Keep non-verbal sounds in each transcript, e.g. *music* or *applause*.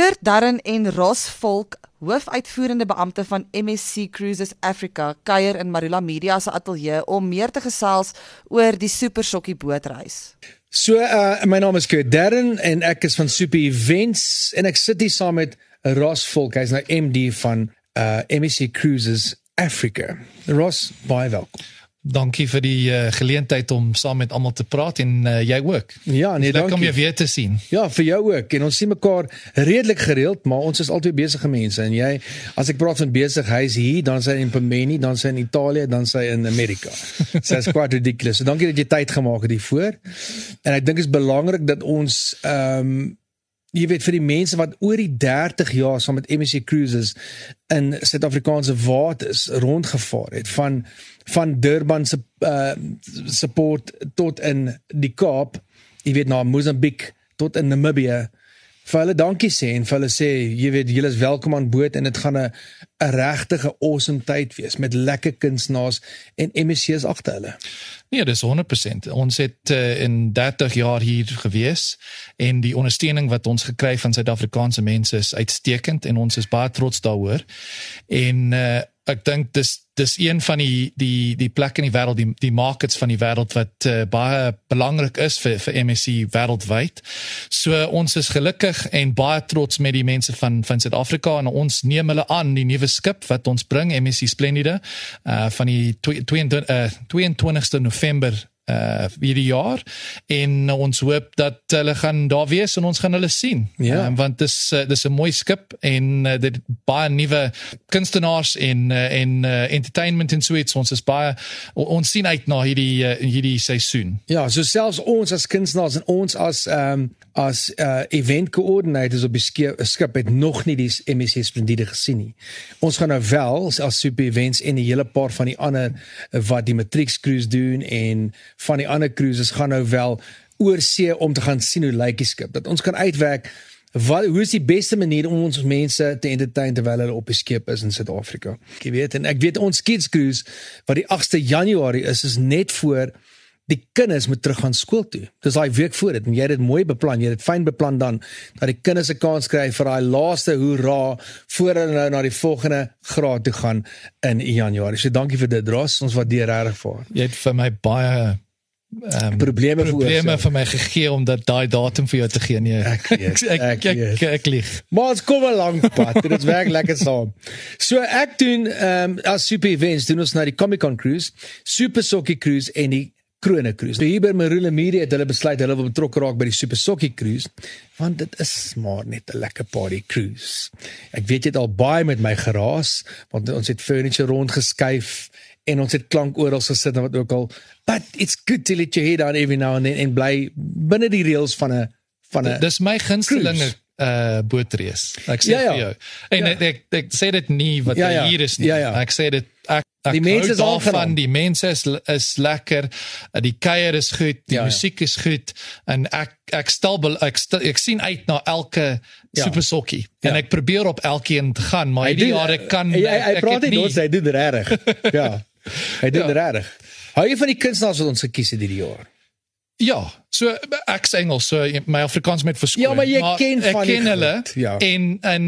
Kurt Darren en Ross Volk, hoofuitvoerende beampte van MSC Cruises Africa, kuier in Marula Media se ateljee om meer te gesels oor die Super Sokkie bootreis. So uh my naam is Kurt Darren en ek is van Super Events en ek sit hier saam met Ross Volk, hy's nou MD van uh MSC Cruises Africa. Ross, baie welkom. Dankie vir die uh, geleentheid om saam met almal te praat en uh, jy ook. Ja, nee, dankie. Kom jy weer te sien. Ja, vir jou ook. En ons sien mekaar redelik gereeld, maar ons is altyd besige mense en jy as ek praat van besig, hy's hier, dan sy in Pemeni, dan sy in Italië, dan sy in Amerika. *laughs* so is quite ridiculous. So dankie dat jy tyd gemaak het hiervoor. En ek dink dit is belangrik dat ons ehm um, jy weet vir die mense wat oor die 30 jaar saam met MSC Cruises in Suid-Afrikaanse waters rondgevaar het van van Durban se uh, support tot in die Kaap, jy weet na Mosambiek tot in Namibië vir hulle dankie sê en vir hulle sê jy weet julle is welkom aan boord en dit gaan 'n 'n regtige awesome tyd wees met lekker kunstenaars en MSC's agter hulle. Nee, dis 100%. Ons het uh, in 30 jaar hier gewees en die ondersteuning wat ons gekry van Suid-Afrikaanse mense is uitstekend en ons is baie trots daaroor. En uh, ek dink dis dis een van die die die plekke in die wêreld die die markets van die wêreld wat uh, baie belangrik is vir vir MSC wêreldwyd. So ons is gelukkig en baie trots met die mense van van Suid-Afrika en ons neem hulle aan die nuwe skip wat ons bring MSC Splendide uh van die 22 uh, 22ste November uh hierdie jaar en ons hoop dat hulle gaan daar wees en ons gaan hulle sien. Ja. Um, want dis uh, dis 'n mooi skip en uh, dit baie nuwe kunstenaars en uh, en uh, entertainment en suites ons is baie ons sien uit na hierdie uh, hierdie seisoen. Ja, so selfs ons as kunstenaars en ons as ehm um, as uh, event coordinators op die skip het nog nie die MSC Splendide gesien nie. Ons gaan nou wel as super events en 'n hele paar van die ander wat die Matrix cruise doen en van die ander cruises gaan nou wel oor see om te gaan sien hoe lyk die skip. Dat ons kan uitwerk wat hoe is die beste manier om ons mense te entertain terwyl hulle op die skip is in Suid-Afrika. Ek weet en ek weet ons kids cruise wat die 8ste Januarie is is net voor die kinders moet terug gaan skool toe. Dis daai week voor dit en jy het dit mooi beplan, jy het dit fyn beplan dan dat die kinders 'n kans kry vir daai laaste hoera voor hulle nou na die volgende graad toe gaan in Januarie. So dankie vir dit, Dros. Ons waardeer regtig vir. Jy het vir my baie um, probleme probleme vir my gegee om dat daai datum vir jou te gee. Nee. Ek weet. *laughs* Ek ek, ek, ek, ek lieg. Maar ons kom 'n lang pad. Dit werk lekker saam. So ek doen ehm um, as super events doen ons na die Comic Con cruise, Super Sokkie cruise en die Krone Cruise. Die Huber Marula Media het hulle besluit hulle wil betrokke raak by die Super Sokkie Cruise want dit is maar net 'n lekker party cruise. Ek weet jy het al baie met my geraas want ons het furniture rondgeskuif en ons het klank oral gesit en wat ook al. But it's good to let your head down every now and then en bly binne die reëls van 'n van 'n Dis my gunstelinge uh bootreis. Ek sê ja, ja. vir jou. En Ja. ek, ek ek sê dit nie wat Ja, ja. hier is nie. Ja, ja. Ek sê dit ek ek Die mense is daarvan, aangenaam. die mense is is lekker. uh, Die kuier is goed, die Ja, ja. musiek is goed en ek ek stel ek stel, ek sien uit na elke Ja. super sokkie en Ja. ek probeer op elkeen te gaan, maar hierdie jare kan hy, hy, hy ek praat het nie ons hy doen dit regtig. ja. *laughs* Hy doen dit regtig. Hou jy van die kunstenaars wat ons gekies het hierdie jaar? Ja, so ek's Engels, so my Afrikaans met verskoning. Ja, maar jy ken ek van die ken hulle ja. en en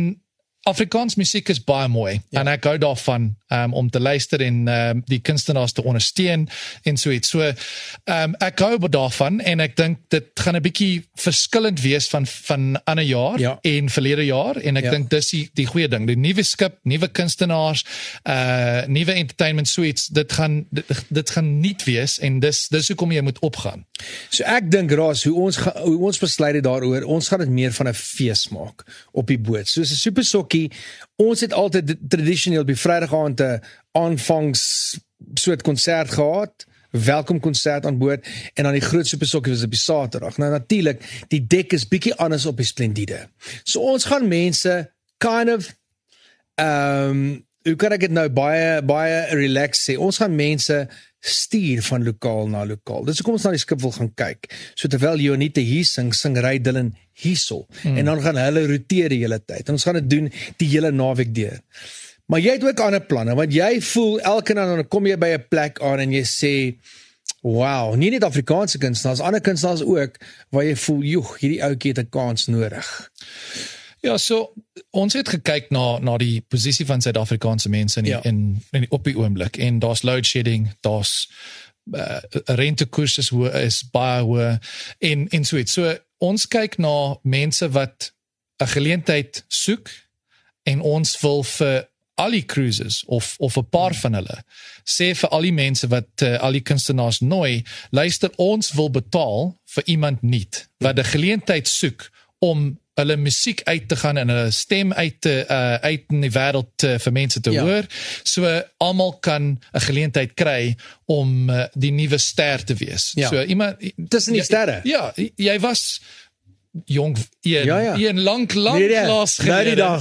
Afrikaans musiek is baie mooi ja. en ek hou daarvan um, om te luister en um, die kunstenaars te ondersteun en so iets. So um, ek hou daarvan en ek dink dit gaan 'n bietjie verskillend wees van van ander jaar Ja. en verlede jaar en ek Ja. dink dis die die goeie ding. Die nuwe skip, nuwe kunstenaars, uh nuwe entertainment suites, dit gaan dit, dit gaan nuut wees en dis dis hoekom jy moet opgaan. So ek dink Ras, hoe ons ga, hoe ons besluit het daaroor, ons gaan dit meer van 'n fees maak op die boot. Soos 'n super sokkie, ons het altyd tradisioneel die Vrydag aand 'n aanvangs soort konsert gehad. Welkom konsert aan boord en dan die groot super sokkie was op die Saterdag. Nou natuurlik, die dek is bietjie anders op die Splendide. So ons gaan mense kind of ehm um, hoe kan ek dit nou baie baie relax sê? Ons gaan mense stuur van lokaal na lokaal. Dis hoekom ons na die skip wil gaan kyk. So terwyl Jonita hier sing, sing Ry Dillon hierso hmm. en dan gaan hulle roteer die hele tyd. En ons gaan dit doen die hele naweek deur. Maar jy het ook ander planne want jy voel elke nou dan kom jy by 'n plek aan en jy sê Wow, nie net Afrikaanse kunstenaars, ander kunstenaars ook waar jy voel, "Joeg, hierdie ouetjie het 'n kans nodig." Ja, so ons het gekyk na na die posisie van Suid-Afrikaanse mense in die, Ja. in, in die op die oomblik en daar's load shedding, daar's uh, rentekoerse is hoe is baie hoë en en so iets. So ons kyk na mense wat 'n geleentheid soek en ons wil vir al die cruises of of 'n paar van hulle sê vir al die mense wat uh, al die kunstenaars nooi, luister ons wil betaal vir iemand nuut wat 'n geleentheid soek om hulle musiek uit te gaan en hulle stem uit te uh, uit in die wêreld uh, vir mense te Ja. hoor so almal kan 'n geleentheid kry om uh, die nuwe ster te wees. Ja. So iemand Tussen die Ja, sterre. Ja, jy was jong een, Ja, ja. een lank lank Nee, nee, klas nou die dag.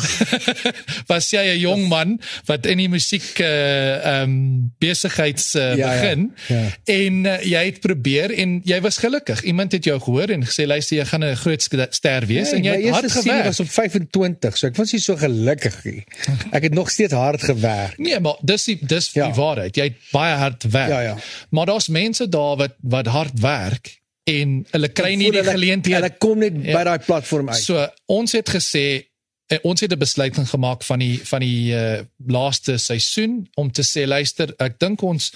*laughs* was jy 'n jong man wat in die musiek uh um besigheids uh, Ja, ja. begin Ja. en uh, jy het probeer en jy was gelukkig. Iemand het jou gehoor en gesê luister jy gaan 'n groot ster wees en jy het hard gewerk. was op 25, so ek was nie so gelukkig nie. *laughs* Ek het nog steeds hard gewerk. Nee, maar dis die dis Ja. die waarheid. Jy het baie hard werk. Ja, ja. Maar daar's mense daar wat wat hard werk en hulle kry nie die geleentheid Hulle kom net Ja. by daai platform uit. So ons het gesê eh, ons het 'n besluiting gemaak van die van die uh, laaste seisoen om te sê luister, ek dink ons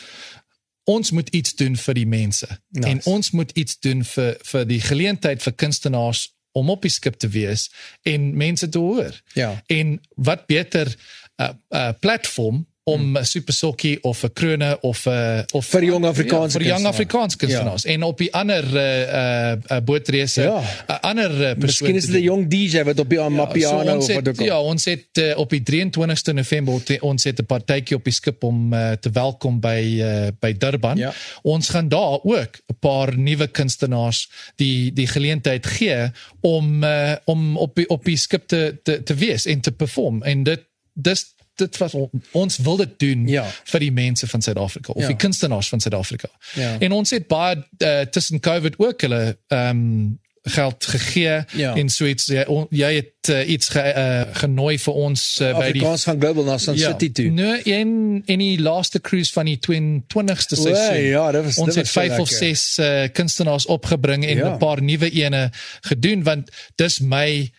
ons moet iets doen vir die mense. Nice. En ons moet iets doen vir vir die geleentheid vir kunstenaars om op die skip te wees en mense te hoor. Ja. En wat beter 'n uh, uh, platform om 'n super sokkie of 'n krone of 'n of Vir jong Afrikaanse ja, vir jong. Afrikaanse kunstenaars en op die ander uh uh, uh bootreise Ja. 'n ander uh, persoon Miskien is dit 'n jong DJ wat op die Amapiano so ons of wat het, ook al. Ja, ons het uh, op die 23ste November te, ons het 'n partytjie op die skip om uh, te welkom by uh, by Durban. Ja. Ons gaan daar ook 'n paar nuwe kunstenaars die die geleentheid gee om uh, om op die, op die skip te, te te wees en te perform en dit dis dit was on- ons wil dit doen Ja. vir die mense van Suid-Afrika of Ja. die kunstenaars van Suid-Afrika. Ja. En ons het baie uh, tussen COVID ook hulle ehm um, geld gegee Ja. en so iets jy, on- jy het uh, iets ge, uh, genooi vir ons uh, by die Afrikaans gaan global na Sun City toe. Nee, in in die laaste cruise van die 22ste O, seisoen. ja, dit was- ons dit het was so vyf of lekker. ses uh, kunstenaars opgebring en 'n Ja. paar nuwe ene gedoen want dis my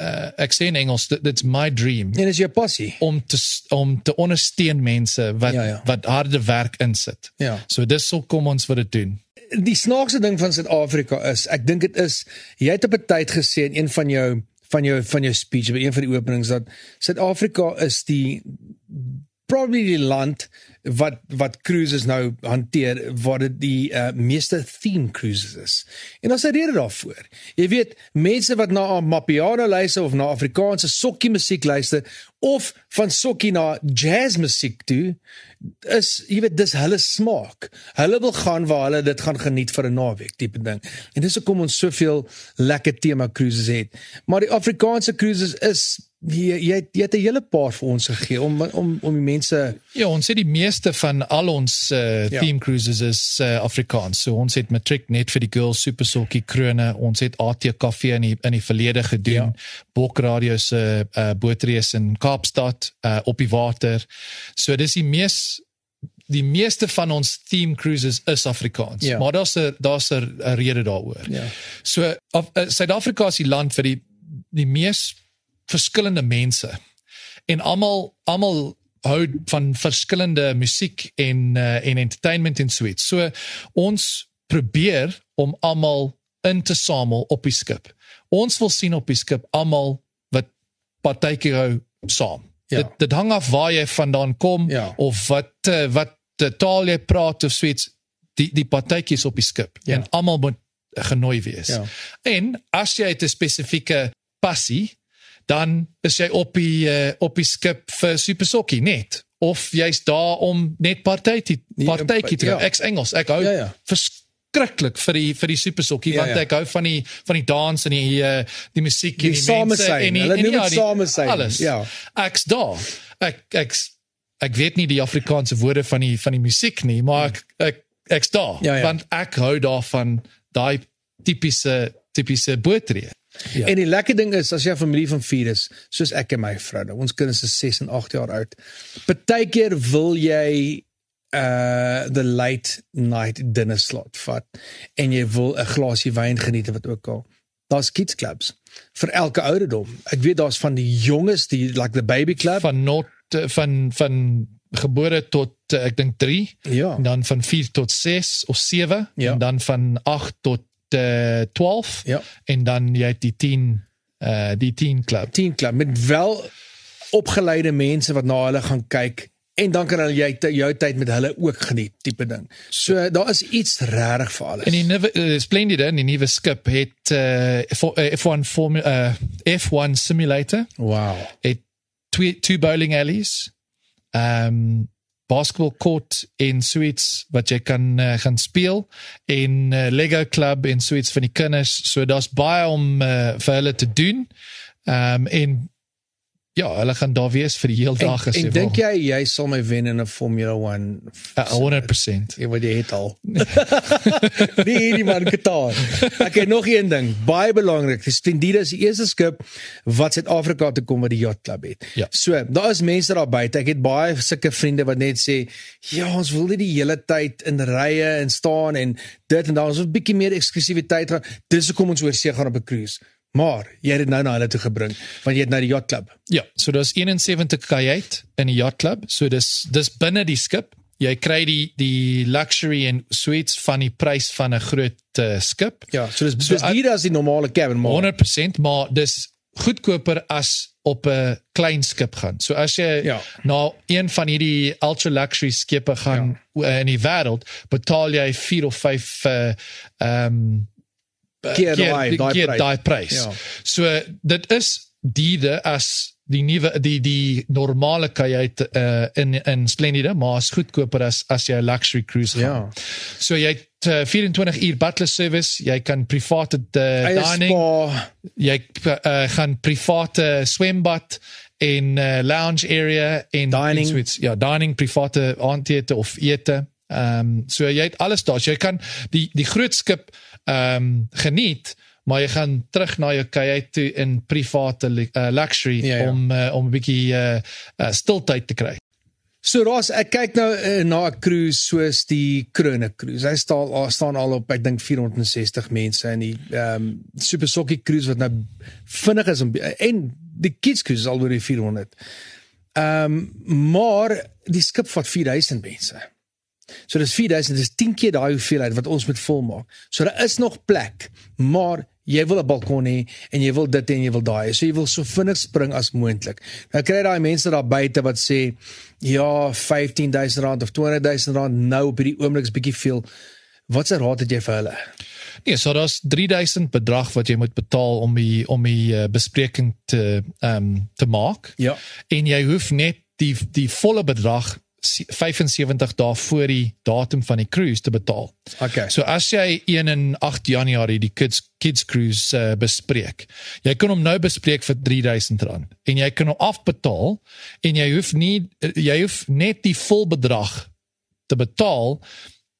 uh, ek sê in Engels dit- dit's my dream En is jou passie. om te om te ondersteun mense wat Ja, ja. wat harde werk insit. Ja. So dis so kom ons wat dit doen. Die snaakse ding van Suid-Afrika is, ek dink dit is jy het op 'n tyd gesê in een van jou van jou van jou speech by een van die openings dat Suid-Afrika is die probably die land wat wat cruises nou hanteer waar dit die uh, meeste theme cruises is. En daar's 'n rede daarvoor. Jy weet, mense wat na Mapiano luister of na Afrikaanse sokkie musiek luister of van sokkie na jazz musiek toe, is jy weet dis hulle smaak. Hulle wil gaan waar hulle dit gaan geniet vir 'n naweek tipe ding. En dis hoekom ons soveel lekker tema cruises het. Maar die Afrikaanse cruises is jy jy het, jy het 'n hele paar vir ons gegee om om om die mense Ja, ons het die meeste van al ons uh, Ja. theme cruises is uh, Afrikaans. So ons het matriek net vir die girls super sokkie krone. Ons het AT Kafee in die in die verlede gedoen. Ja. Ja. Bok Radio se uh, bootreis in Kaapstad uh, op die water. So dis die mees die meeste van ons theme cruises is Afrikaans. Ja. Maar daar's 'n daar's 'n rede daaroor. Ja. So af- uh, Suid-Afrika is die land vir die die mees verskillende mense. En almal almal hou van verskillende musiek en uh, en entertainment en so iets. So ons probeer om almal in te samel op die skip. Ons wil sien op die skip almal wat partytjie hou saam. Ja. Dit dit hang af waar jy vandaan kom Ja. of wat uh, wat uh, taal jy praat of so iets. Die die partytjies op die skip Ja. en almal moet genooi wees. Ja. En as jy 'n spesifieke passie dan is jy op die uh, op die skip vir Super Sokkie net of jy's daar om net partytjie Nee, partytjie te ja. ek's Engels ek hou Ja, ja, verskriklik vir die vir die Super Sokkie Ja, want ja. ek hou van die van die dans en die uh, die musiek Die en die same mense sein. en die Hulle en noem ja, dit die- same sein. alles Ja. ek's daar ek ek's ek weet nie die Afrikaanse woorde van die van die musiek nie maar ek ek ek's daar Ja, ja. want ek hou daarvan daai tipiese tipiese bootreë Ja. En die lekker ding is as jy 'n familie van 4 is, soos ek en my vrou, nou, ons kinders is 6 en 8 jaar oud. Partykeer wil jy uh the late night dinner slot vat en jy wil 'n glasie wyn geniet wat ook al. Daar's kids clubs. vir elke ouderdom. Ek weet daar's van die jonges die like the baby club. van not eh, van van gebore tot eh, ek dink 3 Ja. en dan van 4 tot 6 of 7 Ja. en dan van 8 tot uh, 12 Ja. en dan jy het die 10 uh die 10 klub. 10 club met wel opgeleide mense wat na hulle gaan kyk en dan kan hulle ty- jou tyd met hulle ook geniet tipe ding. So daar is iets regtig vir alles. En die nuwe uh, Splendide en die nuwe skip het uh for, uh, F1 form uh F1 simulator wow. het twee two bowling alleys. Um basketball court en suites wat jy kan uh, gaan speel en uh, Lego club en suites vir die kinders. So daar's baie om uh, vir hulle te doen. Um en ja, hulle gaan daar wees vir die hele En, dag as en jy dink wil. jy jy sal my wen in 'n Formula 1? Uh, 100%. Ja, wat jy het al. *laughs* nee, hierdie man Qatar. Het nog een ding, baie belangrik. Die Splendide is die eerste skip wat Suid-Afrika toe kom wat die yacht club het. Ja. So, daar is mense daar buite. Ek het baie sulke vriende wat net sê, "Ja, ons wil nie die hele tyd in rye en staan en dit en daar ons wil 'n bietjie meer eksklusiwiteit gaan. Dis hoekom ons oor see gaan op 'n cruise." Maar jy het dit nou na hulle toe gebring want jy het nou die yacht club. Ja, so daar's 71 kajuit in die yacht club. So dis dis binne die skip. Jy kry die die luxury en suites van die prys van 'n groot uh, skip. Ja, so dis So, dis nie as die normale cabin maar 100%, maar dis goedkoper as op 'n klein skip gaan. So as jy Ja. na een van hierdie ultra luxury skepe gaan ja. in die wêreld, betaal jy 4 of 5 uh ehm keer daai daai prys. daai prys. Ja. So dit is duurder as die nuwe die die normale kajuit uh, in in Splendide, maar is goedkoper as as jy 'n luxury cruise gaan. Ja. So jy het uh, 24 uur butler service, jy kan private uh, dining, spa, jy uh, gaan private swembad en uh, lounge area en Dining. suites. Ja, dining, private aandete of ete. Ehm um, so jy het alles daar. So jy kan die die groot skip ehm um, geniet, maar jy gaan terug na jou kajuit toe in private uh, luxury Ja, ja. om uh, om 'n bietjie uh, uh, stiltyd te kry. So Ras, ek kyk nou uh, na 'n cruise soos die Krone cruise. Hy staan al staan al op ek dink 460 mense in die ehm um, Super Sokkie cruise wat nou vinnig is om en die kids cruise is al oor die 400. Ehm um, maar die skip vat 4000 mense. So dis 4000, dis 10 keer daai hoeveelheid wat ons moet volmaak. So daar is nog plek, maar jy wil 'n balkon hê en jy wil dit en jy wil daai. So jy wil so vinnig spring as moontlik. Nou kry daai mense daar buite wat sê ja, R15000 of R20000 nou op hierdie oomblik is bietjie veel. Wat se raad het jy vir hulle? Nee, so daar's 3000 bedrag wat jy moet betaal om die om die uh, bespreking te ehm um, te maak. Ja. En jy hoef net die die volle bedrag 75 dae voor die datum van die cruise te betaal. Okay. So as jy 1 en 8 Januarie die kids kids cruise uh, bespreek. Jy kan hom nou bespreek vir R3000 en jy kan hom afbetaal en jy hoef nie jy hoef net die vol bedrag te betaal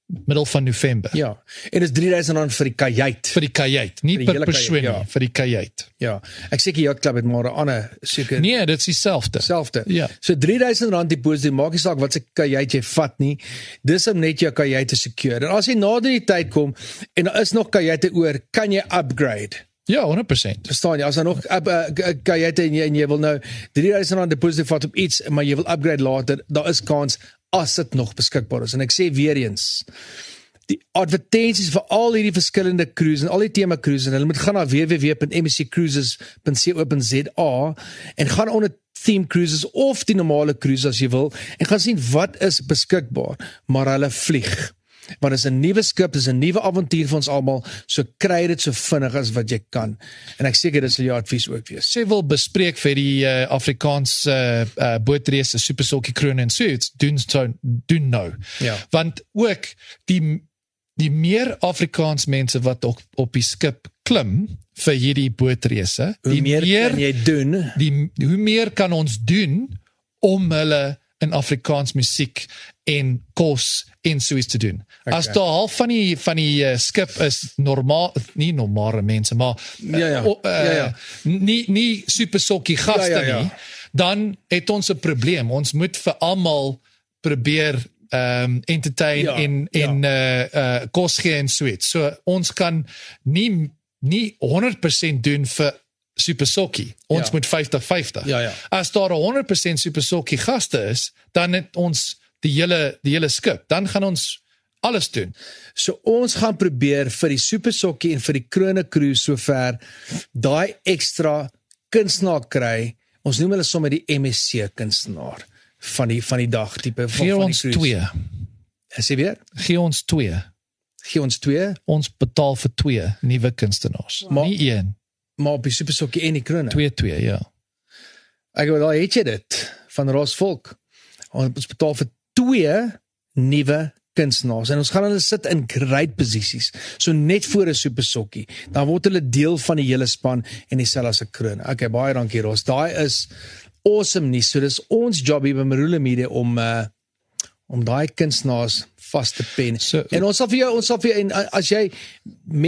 middel van November. Ja. En dis R3000 vir die kajuit. vir die kajuit, nie die per persoon ja. nie, vir die kajuit. Ja. Ek seker Yacht Club het maar 'n ander seker Nee, dit is dieselfde. selfde. Ja. So R3000 deposito, maak nie saak wat se kajuit jy vat nie. Dis om net jou kajuit te secure. En as jy nader die tyd kom en daar is nog kajuite oor, kan jy upgrade. Ja, 100%. Verstaan jy? As daar nog up, uh, kajuite en jy en jy wil nou R3000 deposito vat op iets, maar jy wil upgrade later, daar is kans as dit nog beskikbaar is. En ek sê weer eens, die advertensies vir al hierdie verskillende cruises en al die tema cruises, en hulle moet gaan na www.msccruises.co.za en gaan onder theme cruises of die normale cruises as jy wil en gaan sien wat is beskikbaar, maar hulle vlieg. Want dit is 'n nuwe skip, dit is 'n nuwe avontuur vir ons almal, so kry dit so vinnig as wat jy kan. En ek seker dit sal jou advies ook wees. Sê wil bespreek vir die uh, Afrikaans uh, uh, bootrace Super Sulky Kroon en suits doen so doen nou. Ja. Want ook die die meer Afrikaans mense wat op op die skip klim vir hierdie bootrace, Hoe die meer, meer kan jy doen? die hoe meer kan ons doen om hulle in Afrikaans musiek en kos en so iets te doen. Okay. As daar half van die van die uh, skip is normaal nie normale mense maar uh, Ja, ja. uh, Ja, ja. nie nie super sokkie gaste Ja, ja, ja. nie, dan het ons 'n probleem. Ons moet vir almal probeer ehm um, entertain Ja, en ja. en uh uh kos gee en so iets. So ons kan nie nie 100% doen vir Super Sokkie. Ons Ja. moet 50-50. Ja, ja. As daar 'n 100% Super Sokkie gaste is, dan het ons die hele die hele skip. Dan gaan ons alles doen. So ons gaan probeer vir die super sokkie en vir die krone cruise sover daai ekstra kunstenaar kry. Ons noem hulle sommer die MSC kunstenaar van die van die dag tipe van, Gee van ons die cruise. twee. Sê weer? Gee ons twee. Gee ons twee, Ons betaal vir twee nuwe kunstenaars. Maar- Nie een, maar op die super sokkie en die krone. twee twee, ja. Ek wil daai het jy dit van Ross Volk. Ons betaal vir twee nuwe kunstenaars en ons gaan hulle sit in great posisies. So net voor 'n super sokkie. Dan word hulle deel van die hele span en dieselfde as 'n kroon. Okay, baie dankie Ross. Daai is awesome nie. So dis ons job hier by Marula Media om uh om daai kunstenaars vas te pen. So- en ons sal vir jou ons sal vir jou en as jy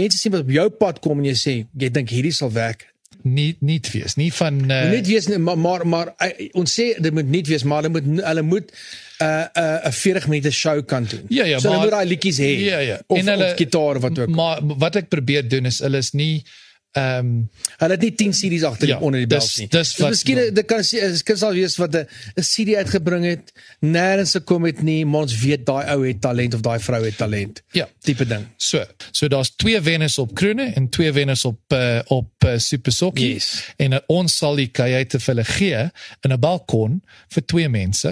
mense sien wat op jou pad kom en jy sê jy dink hierdie sal werk, Nie nie wees, nie van uh, Uh, net wees nie, maar maar, maar uh, ons sê dit moet nie wees maar hulle moet hulle moet 'n uh, 'n uh, 'n 40 minute show kan doen. Ja, ja, so hulle maar- moet daai liedjies hê. Ja, ja. Of, En hulle- of gitaar wat ook. Maar wat ek probeer doen is hulle is nie ehm um, Hulle het nie 10 CD's agter Ja, onder die belt dis- nie. dis wat- miskien dit kan sê dit kan sal wees wat 'n 'n CD uitgebring het, nêrens gekom het nie, maar ons weet daai ou het talent of daai vrou het talent. Ja. Tipe ding. So, so daar's twee wenners op Kroene en twee wenners op uh, op uh, Super Sokkie Yes. en uh, ons sal die kajuite vir hulle gee in 'n balkon vir twee mense.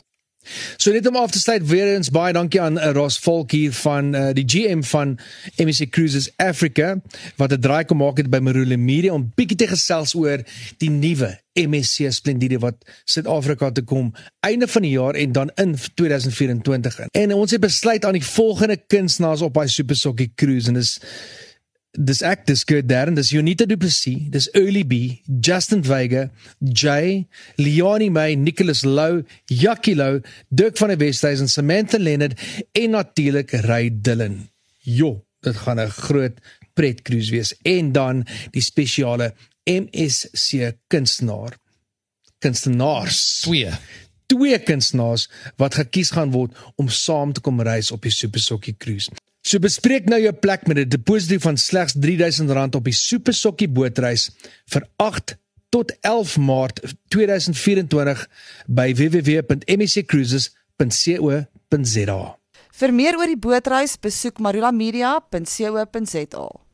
So net om af te sluit weer eens baie dankie aan uh, Ross Volk hier van uh, die GM van MSC Cruises Africa wat 'n draai kom maak het by Marula Media om bietjie te gesels oor die nuwe MSC Splendide wat Suid-Afrika toe kom einde van die jaar en dan in 2024 in. En ons het besluit aan die volgende kunstenaars op daai Super Sokkie cruise en dis dis ek dis good daar en dis Unita Du Plessis, dis Early B, Justin Vega, Jay, Leonie May, Nicholas Lou, Jackie Lou, Dirk van der Westhuizen, Samantha Leonard en natuurlik Ray Dillon. Jo, dit gaan 'n groot pret cruise wees en dan die spesiale MSC kunstenaar kunstenaars Twee. twee kunstenaars wat gekies gaan word om saam te kom reis op die Super Sokkie cruise. So bespreek nou jou plek met 'n deposito van slegs R3000 op die Super Sokkie bootreis vir 8 tot 11 Maart 2024 by www.msccruises.co.za. Vir meer oor die bootreis, besoek marulamedia.co.za.